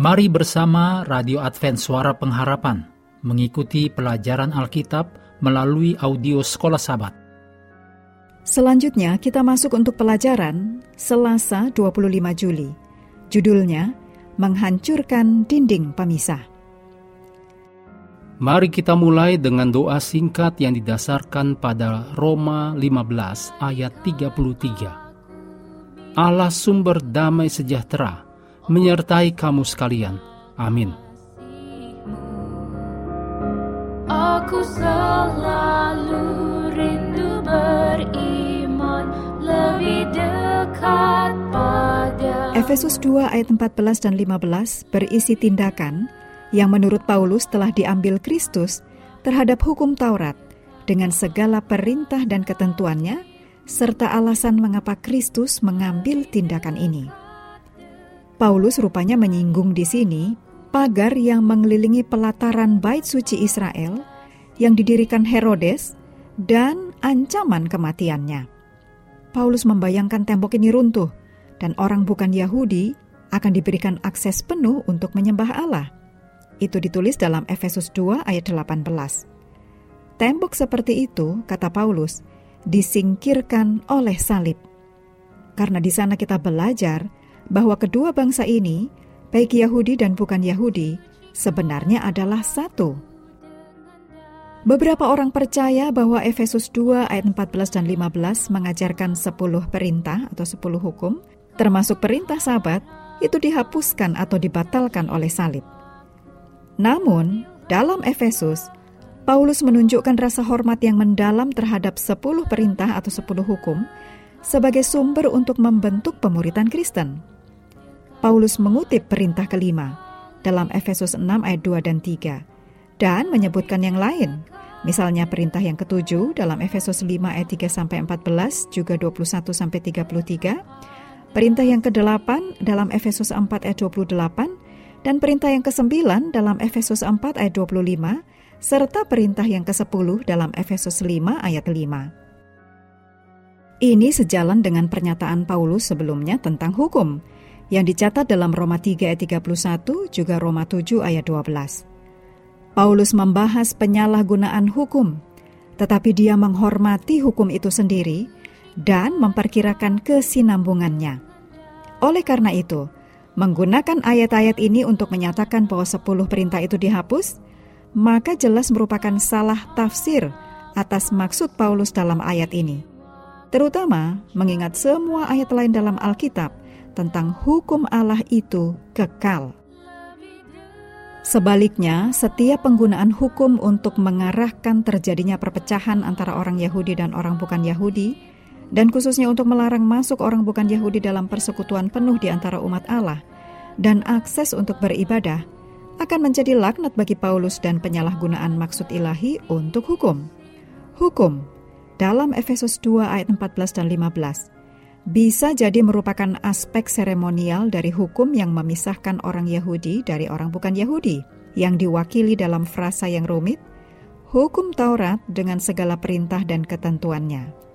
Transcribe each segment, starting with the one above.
Mari bersama Radio Advent Suara Pengharapan mengikuti pelajaran Alkitab melalui audio Sekolah Sabat. Selanjutnya kita masuk untuk pelajaran Selasa 25 Juli. Judulnya Menghancurkan Dinding Pemisah. Mari kita mulai dengan doa singkat yang didasarkan pada Roma 15 ayat 33. Allah sumber damai sejahtera menyertai kamu sekalian. Amin. Aku selalu rindu beriman lebih dekat pada Efesus 2 ayat 14 dan 15 berisi tindakan yang menurut Paulus telah diambil Kristus terhadap hukum Taurat dengan segala perintah dan ketentuannya, serta alasan mengapa Kristus mengambil tindakan ini. Paulus rupanya menyinggung di sini pagar yang mengelilingi pelataran bait suci Israel yang didirikan Herodes dan ancaman kematiannya. Paulus membayangkan tembok ini runtuh dan orang bukan Yahudi akan diberikan akses penuh untuk menyembah Allah. Itu ditulis dalam Efesus 2 ayat 18. Tembok seperti itu, kata Paulus, disingkirkan oleh salib. Karena di sana kita belajar bahwa kedua bangsa ini, baik Yahudi dan bukan Yahudi, sebenarnya adalah satu. Beberapa orang percaya bahwa Efesus 2 ayat 14 dan 15 mengajarkan 10 perintah atau 10 hukum, termasuk perintah sabat, itu dihapuskan atau dibatalkan oleh salib. Namun, dalam Efesus, Paulus menunjukkan rasa hormat yang mendalam terhadap sepuluh perintah atau sepuluh hukum sebagai sumber untuk membentuk pemuritan Kristen. Paulus mengutip perintah kelima dalam Efesus 6 ayat 2 dan 3 dan menyebutkan yang lain. Misalnya perintah yang ketujuh dalam Efesus 5 ayat 3 sampai 14 juga 21 sampai 33. Perintah yang kedelapan dalam Efesus 4 ayat 28 dan perintah yang ke-9 dalam Efesus 4 ayat 25, serta perintah yang ke-10 dalam Efesus 5 ayat 5. Ini sejalan dengan pernyataan Paulus sebelumnya tentang hukum, yang dicatat dalam Roma 3 ayat 31, juga Roma 7 ayat 12. Paulus membahas penyalahgunaan hukum, tetapi dia menghormati hukum itu sendiri dan memperkirakan kesinambungannya. Oleh karena itu, menggunakan ayat-ayat ini untuk menyatakan bahwa sepuluh perintah itu dihapus, maka jelas merupakan salah tafsir atas maksud Paulus dalam ayat ini. Terutama mengingat semua ayat lain dalam Alkitab tentang hukum Allah itu kekal. Sebaliknya, setiap penggunaan hukum untuk mengarahkan terjadinya perpecahan antara orang Yahudi dan orang bukan Yahudi dan khususnya untuk melarang masuk orang bukan Yahudi dalam persekutuan penuh di antara umat Allah dan akses untuk beribadah, akan menjadi laknat bagi Paulus dan penyalahgunaan maksud ilahi untuk hukum. Hukum dalam Efesus 2 ayat 14 dan 15 bisa jadi merupakan aspek seremonial dari hukum yang memisahkan orang Yahudi dari orang bukan Yahudi, yang diwakili dalam frasa yang rumit, hukum Taurat dengan segala perintah dan ketentuannya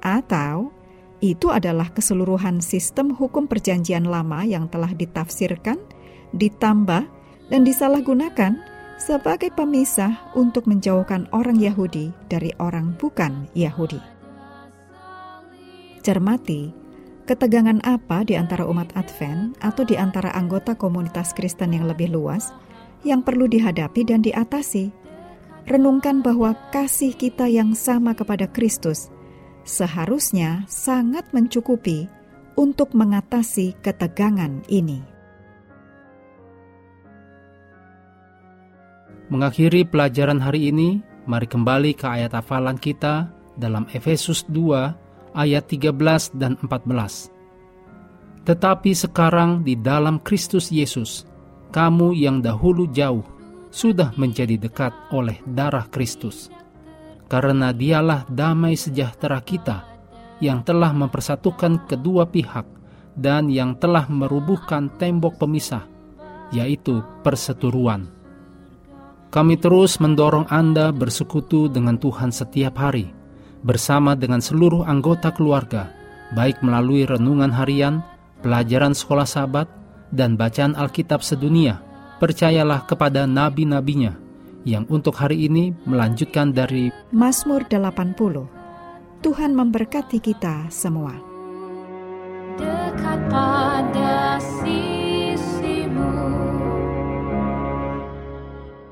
atau itu adalah keseluruhan sistem hukum Perjanjian Lama yang telah ditafsirkan, ditambah, dan disalahgunakan sebagai pemisah untuk menjauhkan orang Yahudi dari orang bukan Yahudi. Cermati, ketegangan apa di antara umat Advent atau di antara anggota komunitas Kristen yang lebih luas yang perlu dihadapi dan diatasi. Renungkan bahwa kasih kita yang sama kepada Kristus – seharusnya sangat mencukupi untuk mengatasi ketegangan ini. Mengakhiri pelajaran hari ini, mari kembali ke ayat hafalan kita dalam Efesus 2 ayat 13 dan 14. Tetapi sekarang di dalam Kristus Yesus, kamu yang dahulu jauh sudah menjadi dekat oleh darah Kristus karena dialah damai sejahtera kita yang telah mempersatukan kedua pihak dan yang telah merubuhkan tembok pemisah, yaitu perseturuan. Kami terus mendorong Anda bersekutu dengan Tuhan setiap hari, bersama dengan seluruh anggota keluarga, baik melalui renungan harian, pelajaran sekolah sahabat, dan bacaan Alkitab sedunia, percayalah kepada nabi-nabinya yang untuk hari ini melanjutkan dari Mazmur 80. Tuhan memberkati kita semua. Dekat pada